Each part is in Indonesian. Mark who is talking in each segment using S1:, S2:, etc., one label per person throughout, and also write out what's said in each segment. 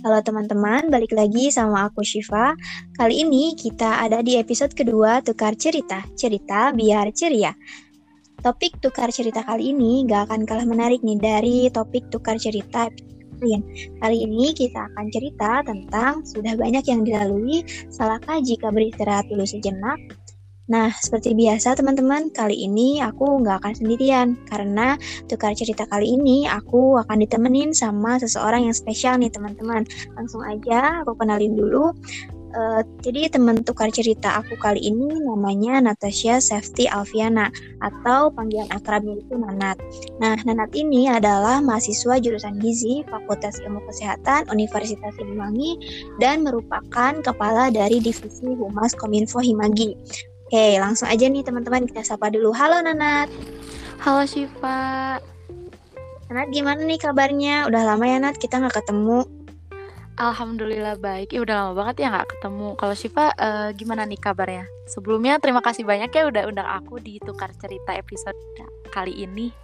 S1: Halo teman-teman, balik lagi sama aku Shiva. Kali ini kita ada di episode kedua Tukar Cerita, cerita biar ceria. Topik Tukar Cerita kali ini gak akan kalah menarik nih dari topik Tukar Cerita lain. Kali ini kita akan cerita tentang sudah banyak yang dilalui, salahkah jika beristirahat dulu sejenak, Nah, seperti biasa teman-teman, kali ini aku nggak akan sendirian karena tukar cerita kali ini aku akan ditemenin sama seseorang yang spesial nih teman-teman. Langsung aja aku kenalin dulu. Uh, jadi teman tukar cerita aku kali ini namanya Natasha Safety Alfiana atau panggilan akrabnya itu Nanat. Nah, Nanat ini adalah mahasiswa jurusan Gizi Fakultas Ilmu Kesehatan Universitas Siliwangi dan merupakan kepala dari divisi Humas Kominfo Himagi. Oke, langsung aja nih teman-teman kita sapa dulu. Halo Nanat.
S2: Halo Syifa.
S1: Nanat gimana nih kabarnya? Udah lama ya Nat kita nggak ketemu.
S2: Alhamdulillah baik. Ya udah lama banget ya nggak ketemu. Kalau Syifa uh, gimana nih kabarnya? Sebelumnya terima kasih banyak ya udah undang aku di tukar cerita episode kali ini.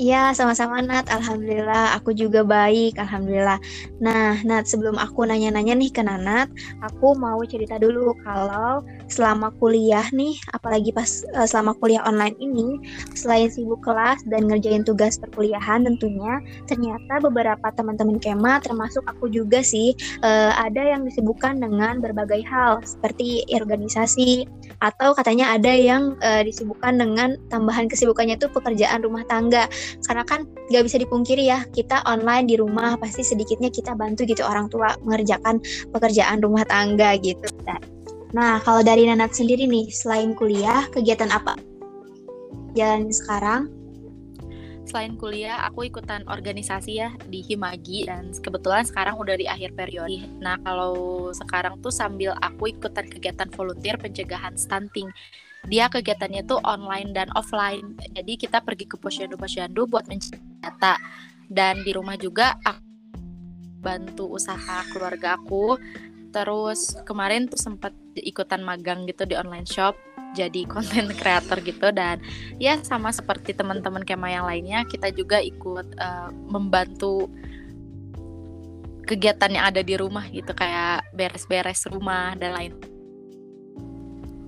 S1: Iya, sama-sama Nat. Alhamdulillah, aku juga baik. Alhamdulillah. Nah, Nat, sebelum aku nanya-nanya nih ke Nanat, aku mau cerita dulu kalau selama kuliah nih, apalagi pas uh, selama kuliah online ini, selain sibuk kelas dan ngerjain tugas perkuliahan tentunya, ternyata beberapa teman-teman Kema, termasuk aku juga sih, uh, ada yang disibukkan dengan berbagai hal, seperti organisasi, atau katanya ada yang uh, disibukkan dengan tambahan kesibukannya itu pekerjaan rumah tangga. Karena kan nggak bisa dipungkiri ya kita online di rumah pasti sedikitnya kita bantu gitu orang tua mengerjakan pekerjaan rumah tangga gitu. Nah kalau dari Nanat sendiri nih selain kuliah kegiatan apa jalan sekarang
S2: selain kuliah aku ikutan organisasi ya di Himagi dan kebetulan sekarang udah di akhir periode. Nah kalau sekarang tuh sambil aku ikutan kegiatan volunteer pencegahan stunting dia kegiatannya tuh online dan offline. Jadi kita pergi ke posyandu-posyandu buat mencari data. Dan di rumah juga aku bantu usaha keluarga aku. Terus kemarin tuh sempat ikutan magang gitu di online shop jadi konten kreator gitu dan ya sama seperti teman-teman kema yang lainnya kita juga ikut uh, membantu kegiatan yang ada di rumah gitu kayak beres-beres rumah dan lain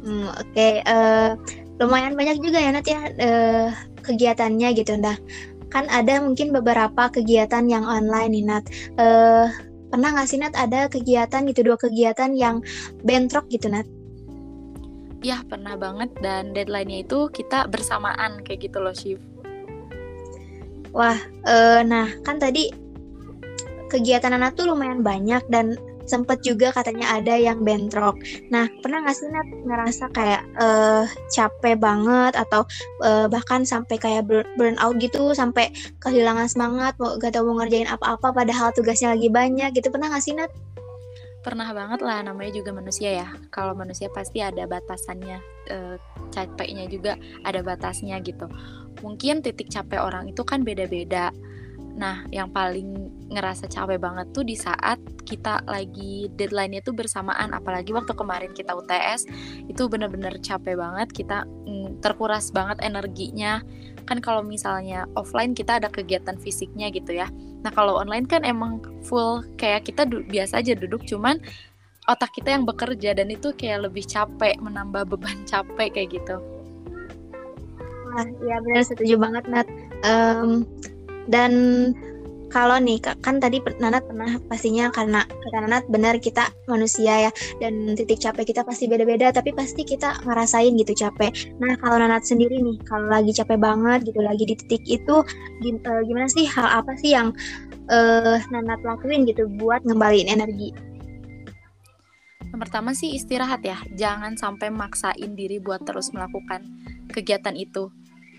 S1: Hmm, Oke, okay. uh, eh, lumayan banyak juga ya Nat ya uh, kegiatannya gitu. Nah, kan ada mungkin beberapa kegiatan yang online nih Nat. Uh, pernah nggak sih Nat ada kegiatan gitu dua kegiatan yang bentrok gitu Nat?
S2: Ya pernah banget dan deadline-nya itu kita bersamaan kayak gitu loh Shiv.
S1: Wah, uh, nah kan tadi kegiatan anak tuh lumayan banyak dan sempet juga katanya ada yang bentrok. Nah, pernah nggak sih Nat ngerasa kayak uh, capek banget atau uh, bahkan sampai kayak burn out gitu, sampai kehilangan semangat, mau gak tau mau ngerjain apa-apa padahal tugasnya lagi banyak gitu. Pernah nggak sih Nat?
S2: Pernah banget lah, namanya juga manusia ya. Kalau manusia pasti ada batasannya, uh, capeknya juga ada batasnya gitu. Mungkin titik capek orang itu kan beda-beda Nah, yang paling ngerasa capek banget tuh di saat kita lagi deadline-nya tuh bersamaan, apalagi waktu kemarin kita UTS itu bener-bener capek banget, kita mm, terkuras banget energinya. Kan kalau misalnya offline kita ada kegiatan fisiknya gitu ya. Nah, kalau online kan emang full kayak kita biasa aja duduk cuman otak kita yang bekerja dan itu kayak lebih capek, menambah beban capek kayak gitu.
S1: Wah, iya benar setuju banget Nat. Um, dan kalau nih kan tadi Nanat pernah pastinya karena kata Nanat benar kita manusia ya dan titik capek kita pasti beda-beda tapi pasti kita ngerasain gitu capek. Nah kalau Nanat sendiri nih kalau lagi capek banget gitu lagi di titik itu eh, gimana sih hal apa sih yang uh, Nanat lakuin gitu buat ngembaliin energi?
S2: Yang pertama sih istirahat ya, jangan sampai maksain diri buat terus melakukan kegiatan itu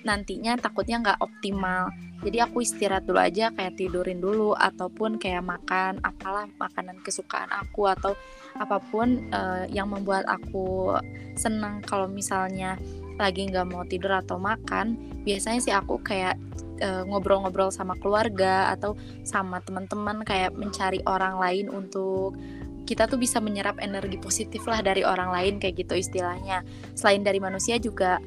S2: nantinya takutnya nggak optimal. Jadi aku istirahat dulu aja kayak tidurin dulu ataupun kayak makan apalah makanan kesukaan aku atau apa pun uh, yang membuat aku senang. Kalau misalnya lagi nggak mau tidur atau makan biasanya sih aku kayak eh, ngobrol-ngobrol uh, sama keluarga atau sama teman-teman kayak mencari orang lain untuk kita tuh bisa menyerap energi positif lah dari orang lain kayak gitu istilahnya. Selain dari manusia juga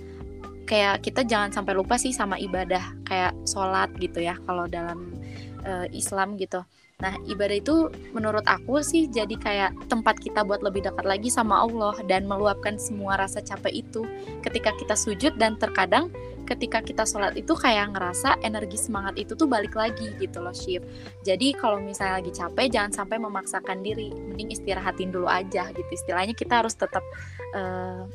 S2: kayak kita jangan sampai lupa sih sama ibadah kayak sholat gitu ya kalau dalam uh, Islam gitu Nah, ibadah itu menurut aku sih jadi kayak tempat kita buat lebih dekat lagi sama Allah dan meluapkan semua rasa capek itu ketika kita sujud dan terkadang ketika kita sholat itu kayak ngerasa energi semangat itu tuh balik lagi gitu loh Shift. Jadi kalau misalnya lagi capek jangan sampai memaksakan diri, mending istirahatin dulu aja gitu. Istilahnya kita harus tetap uh,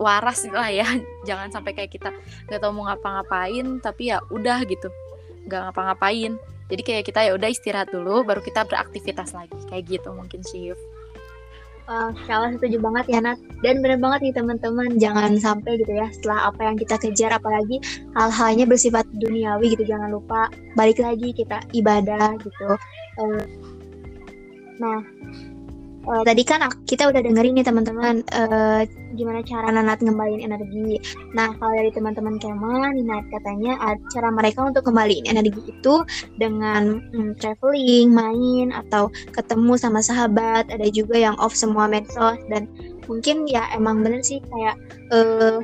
S2: waras lah ya, jangan sampai kayak kita nggak tahu mau ngapa-ngapain tapi ya udah gitu, nggak ngapa-ngapain. Jadi kayak kita ya udah istirahat dulu baru kita beraktivitas lagi. Kayak gitu mungkin sih
S1: Uh, Kala setuju banget ya Nat. Dan benar banget nih teman-teman. Jangan sampai gitu ya setelah apa yang kita kejar apalagi hal-halnya bersifat duniawi gitu jangan lupa balik lagi kita ibadah gitu. Uh, nah uh, tadi kan kita udah dengerin nih teman-teman uh, gimana cara Nanat ngembaliin energi. Nah, kalau dari teman-teman Kema, Nanat katanya cara mereka untuk kembaliin energi itu dengan hmm, traveling, main, atau ketemu sama sahabat. Ada juga yang off semua medsos dan mungkin ya emang bener sih kayak uh,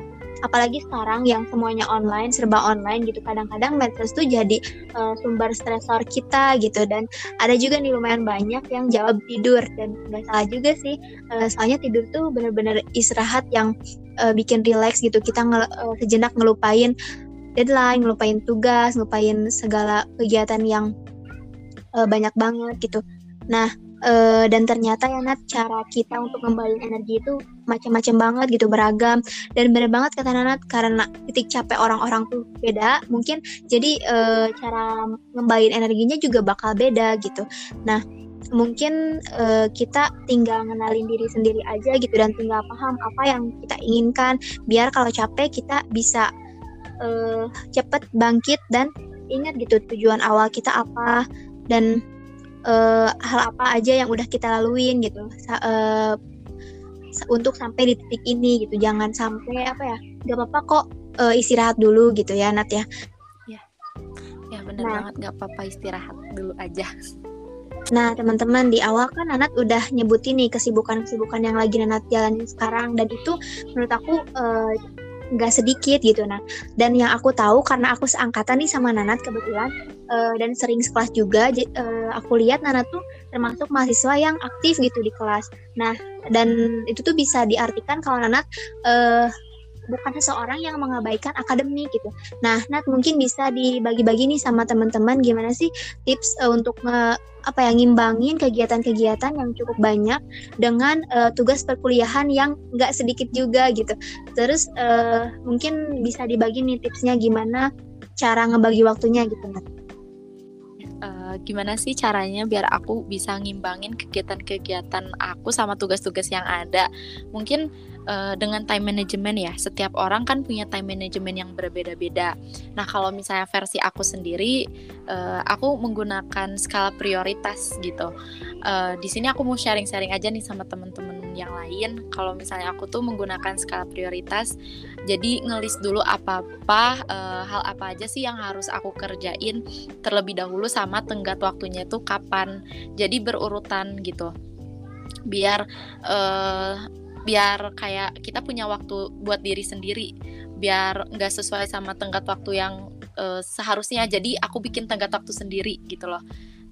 S1: apalagi sekarang yang semuanya online serba online gitu. Kadang-kadang medsos tuh jadi uh, sumber stresor kita gitu. Dan ada juga nih lumayan banyak yang jawab tidur. Dan nggak salah juga sih uh, soalnya tidur tuh bener-bener istirahat yang uh, bikin relax gitu. Kita nge uh, sejenak ngelupain deadline ngelupain tugas ngelupain segala kegiatan yang uh, banyak banget gitu. Nah uh, dan ternyata ya Nat cara kita untuk kembali energi itu macam-macam banget gitu beragam. Dan bener banget kata Nat karena titik capek orang-orang tuh beda mungkin jadi uh, cara ngembaliin energinya juga bakal beda gitu. Nah mungkin uh, kita tinggal ngenalin diri sendiri aja gitu dan tinggal paham apa yang kita inginkan biar kalau capek kita bisa uh, cepet bangkit dan ingat gitu tujuan awal kita apa. Dan uh, hal apa aja yang udah kita laluin gitu. Uh, untuk sampai di titik ini gitu. Jangan sampai apa ya nggak apa-apa kok uh, istirahat dulu gitu ya Nat ya.
S2: Ya ya benar nah, banget. Nggak apa-apa istirahat dulu aja.
S1: Nah, teman-teman di awal kan Nanat udah nyebutin nih kesibukan-kesibukan yang lagi Nanat jalanin sekarang. Dan itu menurut aku uh, nggak sedikit gitu nah dan yang aku tahu karena aku seangkatan nih sama Nanat kebetulan uh, dan sering sekelas juga uh, aku lihat Nanat tuh termasuk mahasiswa yang aktif gitu di kelas nah dan itu tuh bisa diartikan kalau Nanat uh, bukan seseorang yang mengabaikan akademik gitu. Nah, Nat mungkin bisa dibagi-bagi nih sama teman-teman gimana sih tips uh, untuk uh, apa yang ngimbangin kegiatan-kegiatan yang cukup banyak dengan uh, tugas perkuliahan yang nggak sedikit juga gitu. Terus uh, mungkin bisa dibagi nih tipsnya gimana cara ngebagi waktunya gitu, Nat.
S2: Uh, gimana sih caranya biar aku bisa ngimbangin kegiatan-kegiatan aku sama tugas-tugas yang ada? Mungkin uh, dengan time management ya. Setiap orang kan punya time management yang berbeda-beda. Nah, kalau misalnya versi aku sendiri, uh, aku menggunakan skala prioritas gitu. Uh, di sini aku mau sharing-sharing aja nih sama teman-teman yang lain. Kalau misalnya aku tuh menggunakan skala prioritas, jadi ngelis dulu apa-apa uh, hal apa aja sih yang harus aku kerjain terlebih dahulu sama tenggat waktunya itu kapan. Jadi berurutan gitu. Biar uh, biar kayak kita punya waktu buat diri sendiri. Biar nggak sesuai sama tenggat waktu yang uh, seharusnya. Jadi aku bikin tenggat waktu sendiri gitu loh.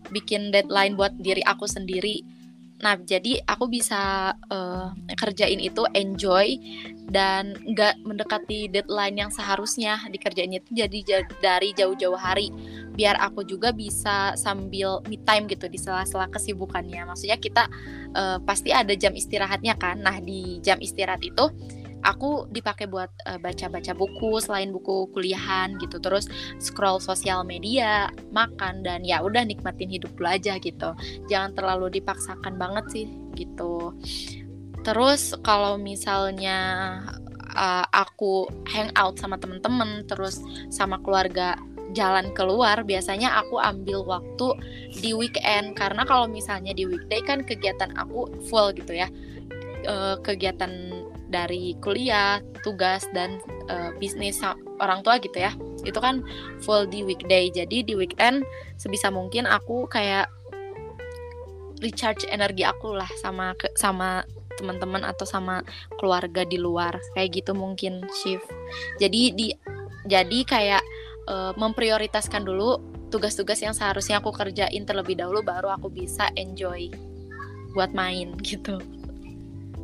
S2: Bikin deadline buat diri aku sendiri nah jadi aku bisa uh, kerjain itu enjoy dan nggak mendekati deadline yang seharusnya dikerjain itu jadi dari jauh-jauh hari. Biar aku juga bisa sambil me time gitu di sela-sela kesibukannya. Maksudnya kita uh, pasti ada jam istirahatnya kan. Nah di jam istirahat itu aku dipakai buat uh, baca-baca buku selain buku kuliahan gitu. Terus scroll sosial media makan dan ya udah nikmatin hidup dulu aja gitu. Jangan terlalu dipaksakan banget sih gitu. Terus kalau misalnya uh, aku hang out sama temen-temen terus sama keluarga jalan keluar biasanya aku ambil waktu di weekend. Karena kalau misalnya di weekday kan kegiatan aku full gitu ya. E, kegiatan dari kuliah tugas dan e, bisnis orang tua gitu ya. Itu kan full di weekday. Jadi di weekend sebisa mungkin aku kayak recharge energi aku lah sama sama teman-teman atau sama keluarga di luar. Kayak gitu mungkin shift jadi di jadi kayak uh, memprioritaskan dulu tugas-tugas yang seharusnya aku kerjain terlebih dahulu baru aku bisa enjoy buat main gitu.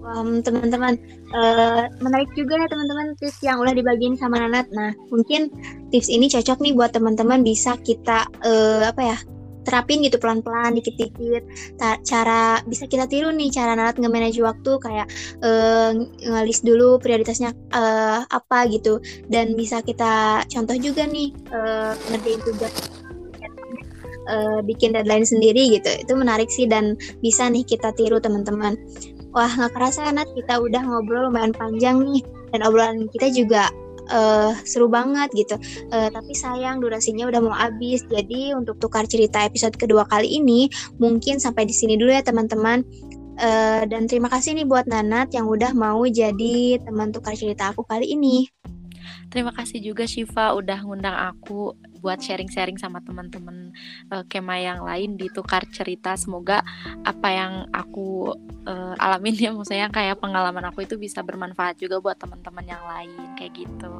S1: Um, teman-teman uh, menarik juga ya teman-teman tips yang udah dibagiin sama Nanat. Nah mungkin tips ini cocok nih buat teman-teman bisa kita uh, apa ya terapin gitu pelan-pelan dikit-dikit. Cara bisa kita tiru nih cara Nanat nge-manage waktu kayak uh, ngelis dulu prioritasnya uh, apa gitu. Dan bisa kita contoh juga nih uh, ngerjain tugas uh, bikin deadline sendiri gitu. Itu menarik sih dan bisa nih kita tiru teman-teman Wah, nggak kerasa Nat, kita udah ngobrol lumayan panjang nih. Dan obrolan kita juga uh, seru banget gitu. Uh, tapi sayang durasinya udah mau habis. Jadi untuk tukar cerita episode kedua kali ini mungkin sampai di sini dulu ya teman-teman. Uh, dan terima kasih nih buat Nanat yang udah mau jadi teman tukar cerita aku kali ini.
S2: Terima kasih juga Shiva udah ngundang aku buat sharing-sharing sama teman-teman uh, Kema yang lain di tukar cerita. Semoga apa yang aku uh, alamin ya maksudnya kayak pengalaman aku itu bisa bermanfaat juga buat teman-teman yang lain kayak gitu.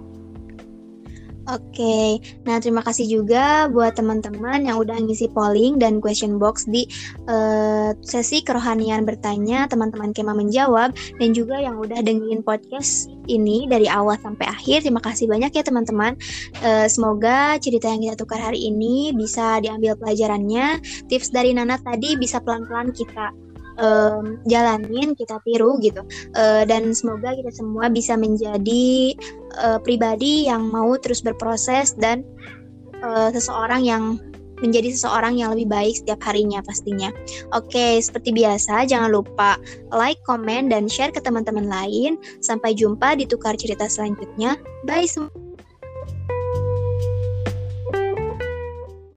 S1: Oke, nah terima kasih juga buat teman-teman yang udah ngisi polling dan question box di uh, sesi kerohanian bertanya, teman-teman Kema menjawab, dan juga yang udah dengerin podcast ini dari awal sampai akhir. Terima kasih banyak ya teman-teman. Uh, semoga cerita yang kita tukar hari ini bisa diambil pelajarannya. Tips dari Nana tadi bisa pelan-pelan kita um, jalanin kita tiru gitu uh, dan semoga kita semua bisa menjadi uh, pribadi yang mau terus berproses dan uh, seseorang yang menjadi seseorang yang lebih baik setiap harinya pastinya. Oke, seperti biasa jangan lupa like, comment, dan share ke teman-teman lain. Sampai jumpa di tukar cerita selanjutnya. Bye semua.